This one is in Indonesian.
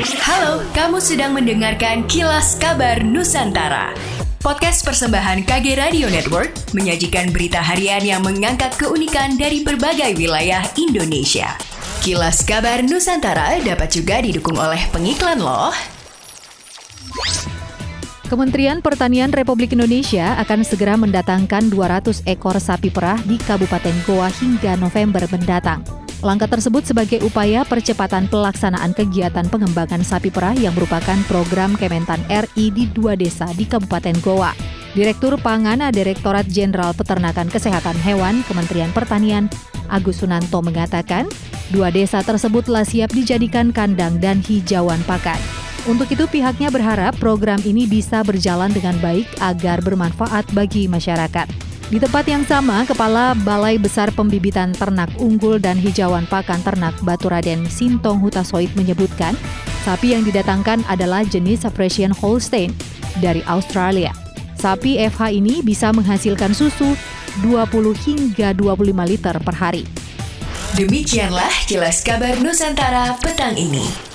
Halo, kamu sedang mendengarkan Kilas Kabar Nusantara. Podcast persembahan KG Radio Network menyajikan berita harian yang mengangkat keunikan dari berbagai wilayah Indonesia. Kilas Kabar Nusantara dapat juga didukung oleh pengiklan loh. Kementerian Pertanian Republik Indonesia akan segera mendatangkan 200 ekor sapi perah di Kabupaten Goa hingga November mendatang. Langkah tersebut sebagai upaya percepatan pelaksanaan kegiatan pengembangan sapi perah yang merupakan program Kementan RI di dua desa di Kabupaten Goa. Direktur Pangan Direktorat Jenderal Peternakan Kesehatan Hewan Kementerian Pertanian Agus Sunanto mengatakan, dua desa tersebut telah siap dijadikan kandang dan hijauan pakan. Untuk itu pihaknya berharap program ini bisa berjalan dengan baik agar bermanfaat bagi masyarakat. Di tempat yang sama, Kepala Balai Besar Pembibitan Ternak Unggul dan Hijauan Pakan Ternak Batu Raden Sintong Hutasoid menyebutkan, sapi yang didatangkan adalah jenis Frisian Holstein dari Australia. Sapi FH ini bisa menghasilkan susu 20 hingga 25 liter per hari. Demikianlah kilas kabar Nusantara petang ini.